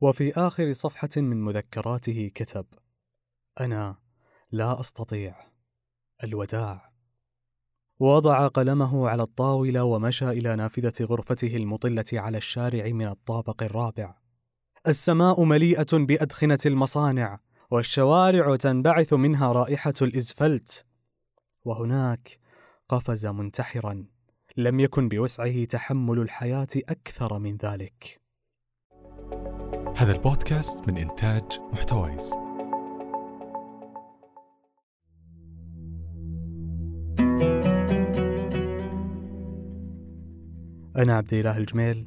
وفي آخر صفحة من مذكراته كتب: أنا لا أستطيع الوداع. وضع قلمه على الطاولة ومشى إلى نافذة غرفته المطلة على الشارع من الطابق الرابع. السماء مليئة بأدخنة المصانع، والشوارع تنبعث منها رائحة الإزفلت. وهناك قفز منتحرا لم يكن بوسعه تحمل الحياة أكثر من ذلك. هذا البودكاست من إنتاج محتويس. أنا عبد الإله الجميل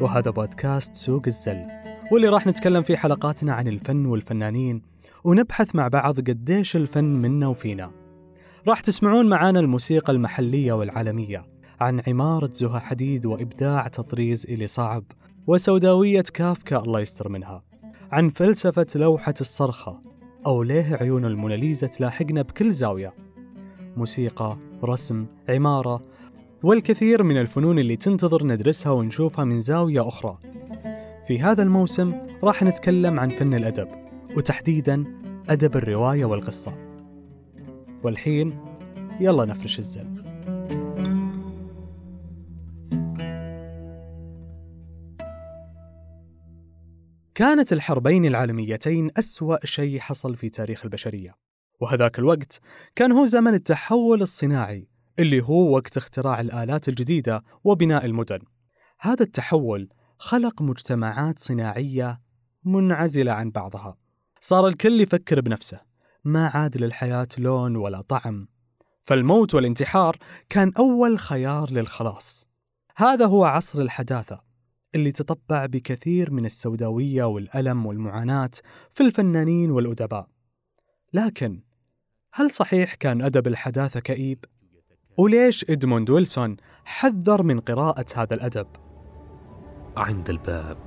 وهذا بودكاست سوق الزل واللي راح نتكلم في حلقاتنا عن الفن والفنانين ونبحث مع بعض قديش الفن منا وفينا. راح تسمعون معانا الموسيقى المحلية والعالمية عن عمارة زها حديد وإبداع تطريز إلي صعب. وسوداوية كافكا الله يستر منها. عن فلسفة لوحة الصرخة أو ليه عيون الموناليزا تلاحقنا بكل زاوية. موسيقى، رسم، عمارة والكثير من الفنون اللي تنتظر ندرسها ونشوفها من زاوية أخرى. في هذا الموسم راح نتكلم عن فن الأدب وتحديدا أدب الرواية والقصة. والحين يلا نفرش الزل. كانت الحربين العالميتين أسوأ شيء حصل في تاريخ البشرية. وهذاك الوقت كان هو زمن التحول الصناعي اللي هو وقت اختراع الآلات الجديدة وبناء المدن. هذا التحول خلق مجتمعات صناعية منعزلة عن بعضها. صار الكل يفكر بنفسه. ما عاد للحياة لون ولا طعم. فالموت والانتحار كان أول خيار للخلاص. هذا هو عصر الحداثة. اللي تطبع بكثير من السوداوية والألم والمعاناة في الفنانين والأدباء. لكن هل صحيح كان أدب الحداثة كئيب؟ وليش إدموند ويلسون حذر من قراءة هذا الأدب؟ عند الباب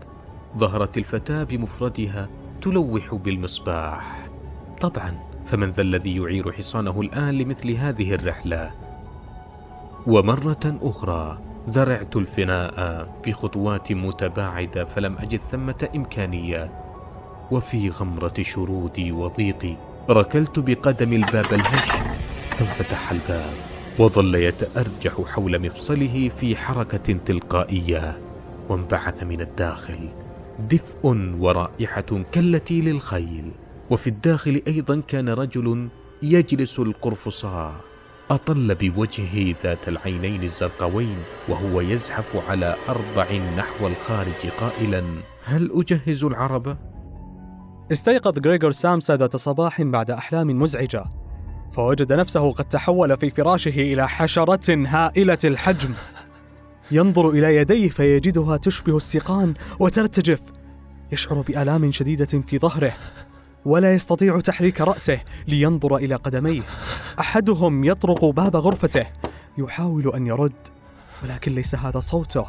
ظهرت الفتاة بمفردها تلوح بالمصباح. طبعا فمن ذا الذي يعير حصانه الآن لمثل هذه الرحلة؟ ومرة أخرى ذرعت الفناء بخطوات متباعدة فلم أجد ثمة إمكانية. وفي غمرة شرودي وضيقي ركلت بقدم الباب الهش. فانفتح الباب وظل يتأرجح حول مفصله في حركة تلقائية. وانبعث من الداخل دفء ورائحة كالتي للخيل. وفي الداخل أيضا كان رجل يجلس القرفصاء. أطل بوجهه ذات العينين الزرقوين وهو يزحف على أربع نحو الخارج قائلا هل أجهز العربة؟ استيقظ غريغور سامسا ذات صباح بعد أحلام مزعجة فوجد نفسه قد تحول في فراشه إلى حشرة هائلة الحجم ينظر إلى يديه فيجدها تشبه السيقان وترتجف يشعر بآلام شديدة في ظهره ولا يستطيع تحريك رأسه لينظر إلى قدميه. أحدهم يطرق باب غرفته. يحاول أن يرد ولكن ليس هذا صوته.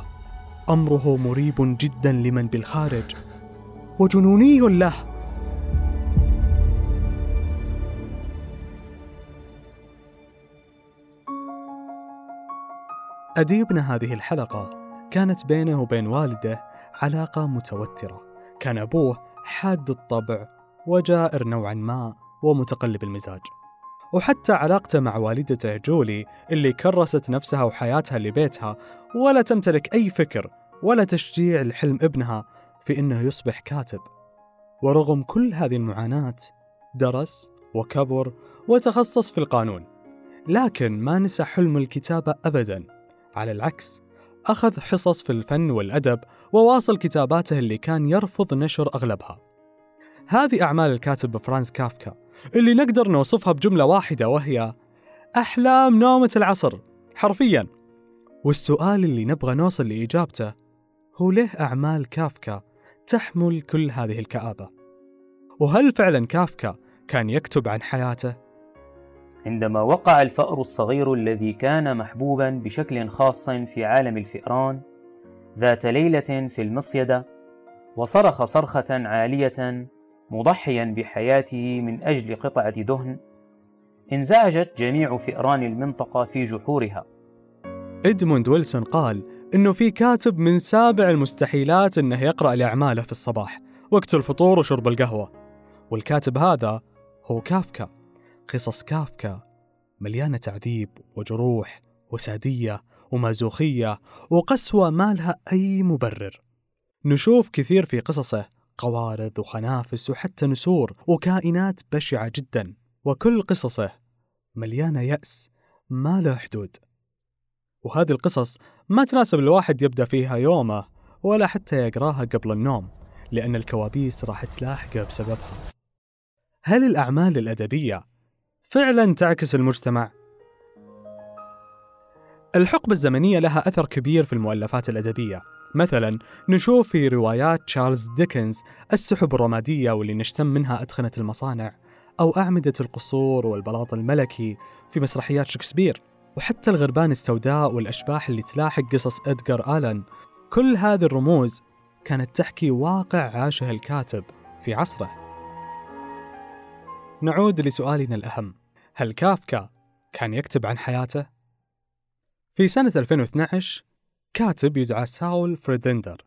أمره مريب جدا لمن بالخارج. وجنوني له. أديبنا هذه الحلقة. كانت بينه وبين والده علاقة متوترة. كان أبوه حاد الطبع. وجائر نوعا ما ومتقلب المزاج. وحتى علاقته مع والدته جولي اللي كرست نفسها وحياتها لبيتها ولا تمتلك أي فكر ولا تشجيع لحلم ابنها في أنه يصبح كاتب. ورغم كل هذه المعاناة درس وكبر وتخصص في القانون لكن ما نسى حلم الكتابة أبدا. على العكس أخذ حصص في الفن والأدب وواصل كتاباته اللي كان يرفض نشر أغلبها. هذه أعمال الكاتب فرانس كافكا اللي نقدر نوصفها بجملة واحدة وهي أحلام نومة العصر حرفيا والسؤال اللي نبغى نوصل لإجابته هو ليه أعمال كافكا تحمل كل هذه الكآبة وهل فعلا كافكا كان يكتب عن حياته؟ عندما وقع الفأر الصغير الذي كان محبوبا بشكل خاص في عالم الفئران ذات ليلة في المصيدة وصرخ صرخة عالية مضحيا بحياته من أجل قطعة دهن انزعجت جميع فئران المنطقة في جحورها. إدموند ويلسون قال إنه في كاتب من سابع المستحيلات إنه يقرأ لأعماله في الصباح وقت الفطور وشرب القهوة. والكاتب هذا هو كافكا قصص كافكا مليانة تعذيب وجروح وسادية ومازوخية وقسوة ما لها أي مبرر. نشوف كثير في قصصه قوارض وخنافس وحتى نسور وكائنات بشعة جدا. وكل قصصه مليانة يأس ما له حدود. وهذه القصص ما تناسب الواحد يبدأ فيها يومه ولا حتى يقراها قبل النوم لأن الكوابيس راح تلاحقه بسببها. هل الأعمال الأدبية فعلا تعكس المجتمع؟ الحقبة الزمنية لها أثر كبير في المؤلفات الأدبية. مثلا نشوف في روايات تشارلز ديكنز السحب الرمادية واللي نشتم منها أدخنة المصانع أو أعمدة القصور والبلاط الملكي في مسرحيات شكسبير وحتى الغربان السوداء والأشباح اللي تلاحق قصص إدغار آلان كل هذه الرموز كانت تحكي واقع عاشه الكاتب في عصره. نعود لسؤالنا الأهم. هل كافكا كان يكتب عن حياته؟ في سنة 2012 كاتب يدعى ساول فريدندر.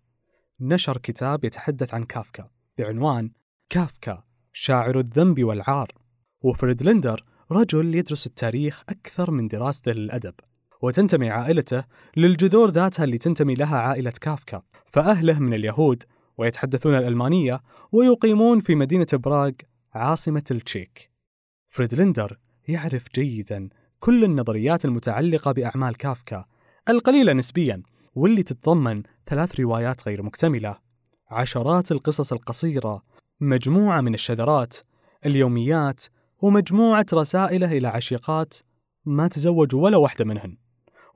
نشر كتاب يتحدث عن كافكا بعنوان كافكا شاعر الذنب والعار وفريدلندر رجل يدرس التاريخ أكثر من دراسته للأدب وتنتمي عائلته للجذور ذاتها اللي تنتمي لها عائلة كافكا فأهله من اليهود ويتحدثون الألمانية ويقيمون في مدينة براغ عاصمة التشيك. فريدلندر يعرف جيدا كل النظريات المتعلقة بأعمال كافكا القليلة نسبيا. واللي تتضمن ثلاث روايات غير مكتملة. عشرات القصص القصيرة مجموعة من الشذرات اليوميات ومجموعة رسائله إلى عشيقات ما تزوجوا ولا واحدة منهن.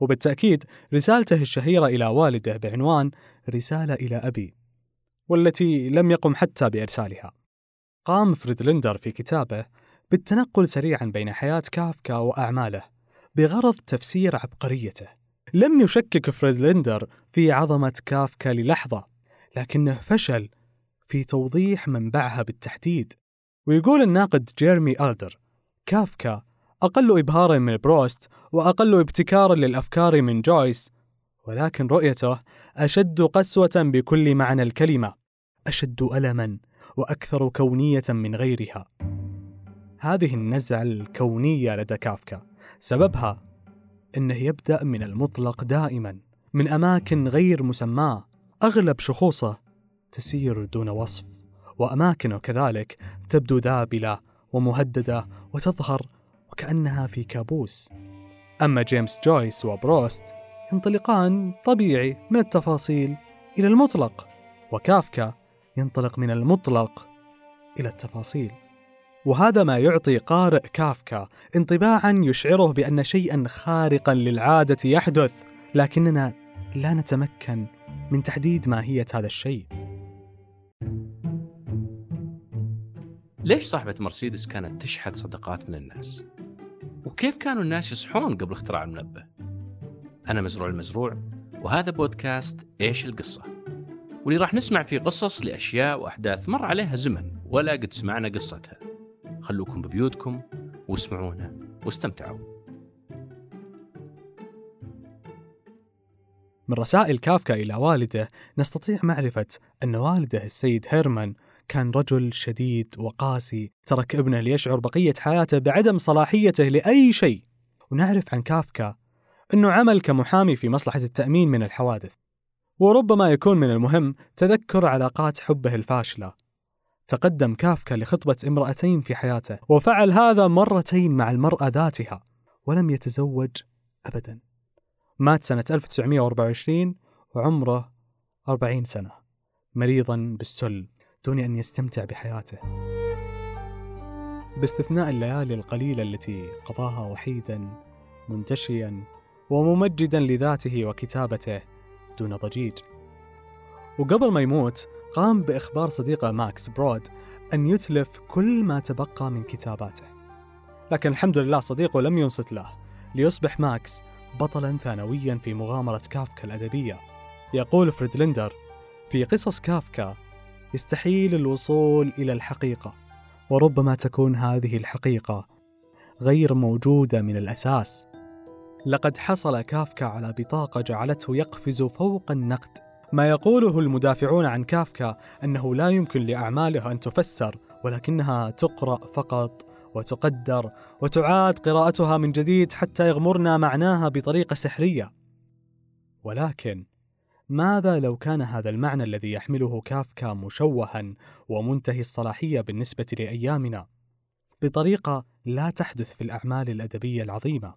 وبالتأكيد رسالته الشهيرة إلى والده بعنوان رسالة إلى أبي والتي لم يقم حتى بإرسالها. قام فريدلندر في كتابه بالتنقل سريعا بين حياة كافكا وأعماله بغرض تفسير عبقريته. لم يشكك فريدلندر في عظمة كافكا للحظة لكنه فشل في توضيح منبعها بالتحديد. ويقول الناقد جيرمي ألدر كافكا أقل إبهارا من بروست وأقل ابتكارا للأفكار من جويس ولكن رؤيته أشد قسوة بكل معنى الكلمة أشد ألما وأكثر كونية من غيرها. هذه النزعة الكونية لدى كافكا سببها أنه يبدأ من المطلق دائما من أماكن غير مسماة. أغلب شخوصه تسير دون وصف وأماكنه كذلك تبدو ذابلة ومهددة وتظهر وكأنها في كابوس. أما جيمس جويس وبروست ينطلقان طبيعي من التفاصيل إلى المطلق وكافكا ينطلق من المطلق إلى التفاصيل. وهذا ما يعطي قارئ كافكا انطباعا يشعره بأن شيئا خارقا للعادة يحدث لكننا لا نتمكن من تحديد ماهية هذا الشيء ليش صاحبة مرسيدس كانت تشحذ صدقات من الناس؟ وكيف كانوا الناس يصحون قبل اختراع المنبه؟ أنا مزروع المزروع وهذا بودكاست إيش القصة؟ واللي راح نسمع فيه قصص لأشياء وأحداث مر عليها زمن ولا قد سمعنا قصتها خلوكم ببيوتكم واسمعونا واستمتعوا. من رسائل كافكا إلى والده نستطيع معرفة أن والده السيد هيرمان كان رجل شديد وقاسي ترك ابنه ليشعر بقية حياته بعدم صلاحيته لأي شيء. ونعرف عن كافكا أنه عمل كمحامي في مصلحة التأمين من الحوادث وربما يكون من المهم تذكر علاقات حبه الفاشلة. تقدم كافكا لخطبة امرأتين في حياته وفعل هذا مرتين مع المرأة ذاتها ولم يتزوج أبدا. مات سنة 1924 وعمره 40 سنة. مريضا بالسل دون أن يستمتع بحياته. باستثناء الليالي القليلة التي قضاها وحيدا منتشيا وممجدا لذاته وكتابته دون ضجيج. وقبل ما يموت قام بإخبار صديقه ماكس برود أن يتلف كل ما تبقى من كتاباته. لكن الحمد لله صديقه لم ينصت له ليصبح ماكس بطلا ثانويا في مغامرة كافكا الأدبية. يقول فريدلندر في قصص كافكا يستحيل الوصول إلى الحقيقة وربما تكون هذه الحقيقة غير موجودة من الأساس. لقد حصل كافكا على بطاقة جعلته يقفز فوق النقد ما يقوله المدافعون عن كافكا أنه لا يمكن لأعماله أن تفسر ولكنها تقرأ فقط وتقدر وتعاد قراءتها من جديد حتى يغمرنا معناها بطريقة سحرية. ولكن ماذا لو كان هذا المعنى الذي يحمله كافكا مشوها ومنتهي الصلاحية بالنسبة لأيامنا بطريقة لا تحدث في الأعمال الأدبية العظيمة؟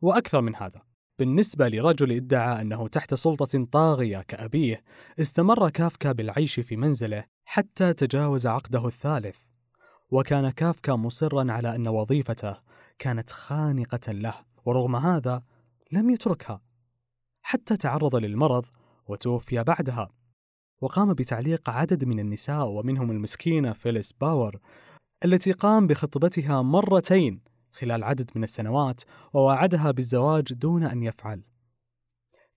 وأكثر من هذا، بالنسبة لرجل ادعى أنه تحت سلطة طاغية كأبيه، استمر كافكا بالعيش في منزله حتى تجاوز عقده الثالث. وكان كافكا مصرا على أن وظيفته كانت خانقة له، ورغم هذا لم يتركها. حتى تعرض للمرض وتوفي بعدها. وقام بتعليق عدد من النساء ومنهم المسكينة فيليس باور التي قام بخطبتها مرتين خلال عدد من السنوات ووعدها بالزواج دون أن يفعل.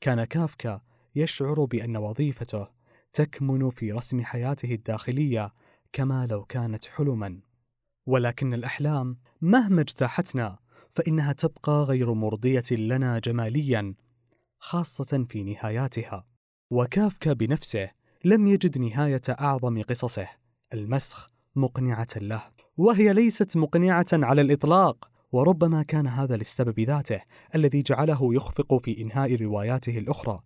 كان كافكا يشعر بأن وظيفته تكمن في رسم حياته الداخلية كما لو كانت حلما. ولكن الأحلام مهما اجتاحتنا فإنها تبقى غير مرضية لنا جماليا خاصة في نهاياتها. وكافكا بنفسه لم يجد نهاية أعظم قصصه المسخ مقنعة له وهي ليست مقنعة على الإطلاق وربما كان هذا للسبب ذاته الذي جعله يخفق في إنهاء رواياته الأخرى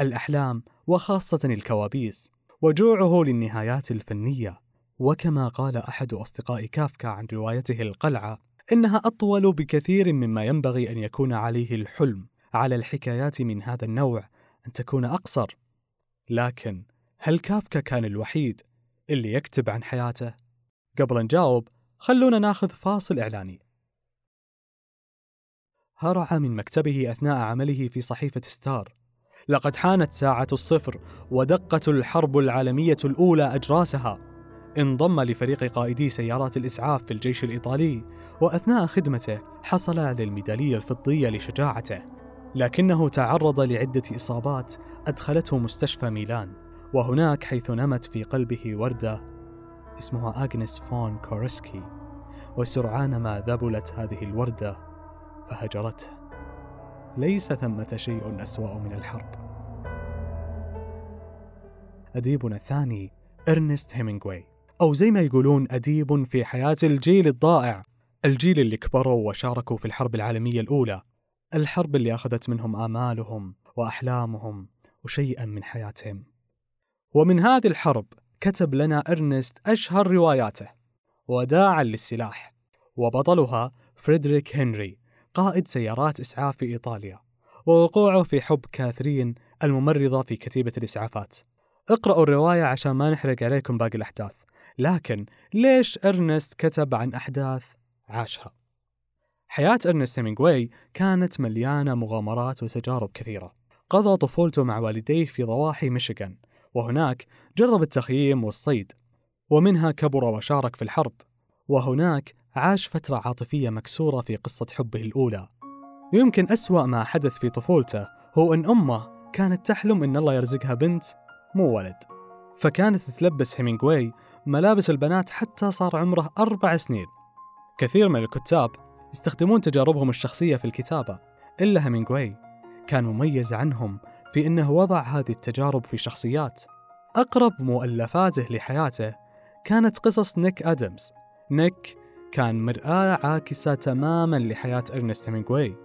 الأحلام وخاصة الكوابيس وجوعه للنهايات الفنية. وكما قال أحد أصدقاء كافكا عن روايته القلعة إنها أطول بكثير مما ينبغي أن يكون عليه الحلم على الحكايات من هذا النوع أن تكون أقصر. لكن هل كافكا كان الوحيد اللي يكتب عن حياته؟ قبل نجاوب خلونا ناخذ فاصل إعلاني. هرع من مكتبه أثناء عمله في صحيفة ستار. لقد حانت ساعة الصفر ودقت الحرب العالمية الأولى أجراسها. انضم لفريق قائدي سيارات الإسعاف في الجيش الإيطالي وأثناء خدمته حصل على الميدالية الفضية لشجاعته. لكنه تعرض لعدة إصابات أدخلته مستشفى ميلان وهناك حيث نمت في قلبه وردة اسمها أغنس فون كورسكي وسرعان ما ذبلت هذه الوردة فهجرته. ليس ثمة شيء أسوأ من الحرب. أديبنا الثاني إرنست هيمينغوي أو زي ما يقولون أديب في حياة الجيل الضائع الجيل اللي كبروا وشاركوا في الحرب العالمية الأولى الحرب اللي أخذت منهم آمالهم وأحلامهم وشيئا من حياتهم. ومن هذه الحرب كتب لنا إرنست أشهر رواياته. وداعا للسلاح. وبطلها فريدريك هنري قائد سيارات إسعاف في إيطاليا. ووقوعه في حب كاثرين الممرضة في كتيبة الإسعافات. اقرأوا الرواية عشان ما نحرق عليكم باقي الأحداث. لكن ليش إرنست كتب عن أحداث عاشها؟ حياة إرنست هيمينغوي كانت مليانة مغامرات وتجارب كثيرة. قضى طفولته مع والديه في ضواحي ميشيغان. وهناك جرب التخييم والصيد ومنها كبر وشارك في الحرب وهناك عاش فترة عاطفية مكسورة في قصة حبه الأولى. يمكن أسوأ ما حدث في طفولته هو أن أمه كانت تحلم أن الله يرزقها بنت مو ولد فكانت تلبس هيمينغوي ملابس البنات حتى صار عمره أربع سنين. كثير من الكتاب يستخدمون تجاربهم الشخصية في الكتابة إلا هيمينغوي كان مميز عنهم في أنه وضع هذه التجارب في شخصيات. أقرب مؤلفاته لحياته كانت قصص نيك أدمز. نيك كان مرآة عاكسة تماما لحياة إرنست هيمينغوي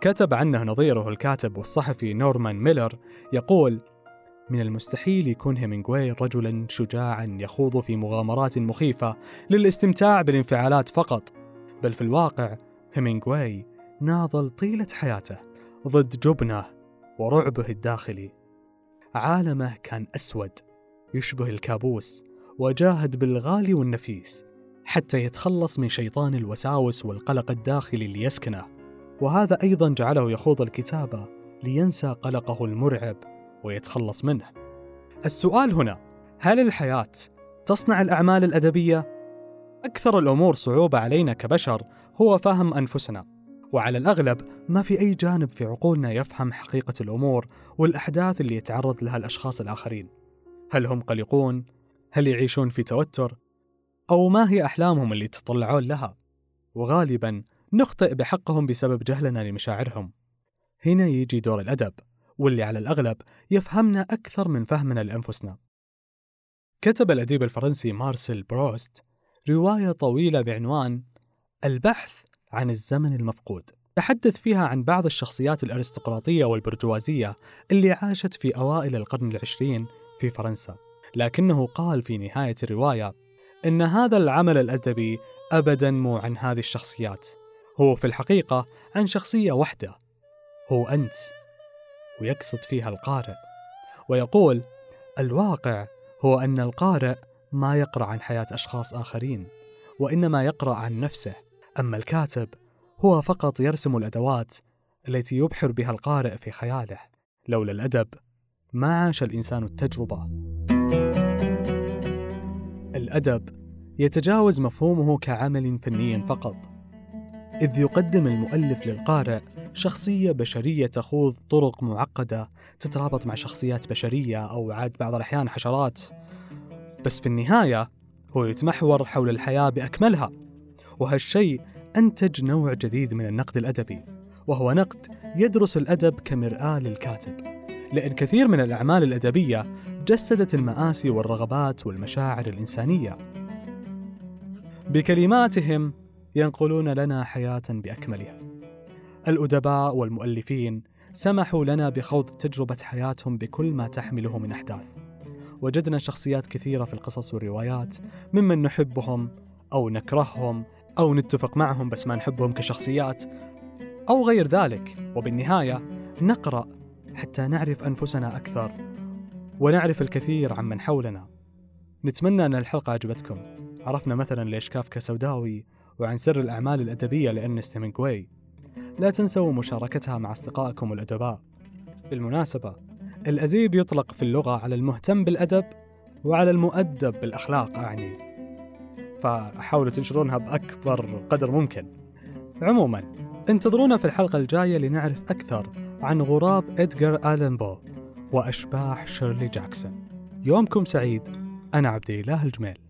كتب عنه نظيره الكاتب والصحفي نورمان ميلر يقول من المستحيل يكون هيمينغوي رجلا شجاعا يخوض في مغامرات مخيفة للاستمتاع بالانفعالات فقط. بل في الواقع هيمينغوي ناضل طيلة حياته ضد جبنه ورعبه الداخلي. عالمه كان أسود يشبه الكابوس وجاهد بالغالي والنفيس حتى يتخلص من شيطان الوساوس والقلق الداخلي اللي يسكنه. وهذا أيضا جعله يخوض الكتابة لينسى قلقه المرعب ويتخلص منه. السؤال هنا هل الحياة تصنع الأعمال الأدبية؟ أكثر الأمور صعوبة علينا كبشر هو فهم أنفسنا. وعلى الأغلب ما في أي جانب في عقولنا يفهم حقيقة الأمور والأحداث اللي يتعرض لها الأشخاص الآخرين هل هم قلقون؟ هل يعيشون في توتر؟ أو ما هي أحلامهم اللي يتطلعون لها؟ وغالبا نخطئ بحقهم بسبب جهلنا لمشاعرهم هنا يجي دور الأدب واللي على الأغلب يفهمنا أكثر من فهمنا لأنفسنا كتب الأديب الفرنسي مارسيل بروست رواية طويلة بعنوان البحث عن الزمن المفقود. تحدث فيها عن بعض الشخصيات الأرستقراطية والبرجوازية اللي عاشت في أوائل القرن العشرين في فرنسا. لكنه قال في نهاية الرواية إن هذا العمل الأدبي أبدا مو عن هذه الشخصيات. هو في الحقيقة عن شخصية واحدة هو أنت. ويقصد فيها القارئ. ويقول الواقع هو أن القارئ ما يقرأ عن حياة أشخاص آخرين وإنما يقرأ عن نفسه أما الكاتب هو فقط يرسم الأدوات التي يبحر بها القارئ في خياله. لولا الأدب ما عاش الإنسان التجربة. الأدب يتجاوز مفهومه كعمل فني فقط إذ يقدم المؤلف للقارئ شخصية بشرية تخوض طرق معقدة تترابط مع شخصيات بشرية أو عاد بعض الأحيان حشرات. بس في النهاية هو يتمحور حول الحياة بأكملها. وهالشيء أنتج نوع جديد من النقد الأدبي وهو نقد يدرس الأدب كمرآة للكاتب. لأن كثير من الأعمال الأدبية جسدت المآسي والرغبات والمشاعر الإنسانية. بكلماتهم ينقلون لنا حياة بأكملها. الأدباء والمؤلفين سمحوا لنا بخوض تجربة حياتهم بكل ما تحمله من أحداث. وجدنا شخصيات كثيرة في القصص والروايات ممن نحبهم أو نكرههم أو نتفق معهم بس ما نحبهم كشخصيات. أو غير ذلك وبالنهاية نقرأ حتى نعرف أنفسنا أكثر ونعرف الكثير عمن حولنا. نتمنى أن الحلقة عجبتكم عرفنا مثلا ليش كافكا سوداوي وعن سر الأعمال الأدبية لأرنست هيمنغواي لا تنسوا مشاركتها مع أصدقائكم الأدباء. بالمناسبة الأديب يطلق في اللغة على المهتم بالأدب وعلى المؤدب بالأخلاق أعني. فحاولوا تنشرونها بأكبر قدر ممكن. عموما انتظرونا في الحلقة الجاية لنعرف أكثر عن غراب إدغار آلان بو وأشباح شيرلي جاكسون. يومكم سعيد. أنا عبد الإله الجميل.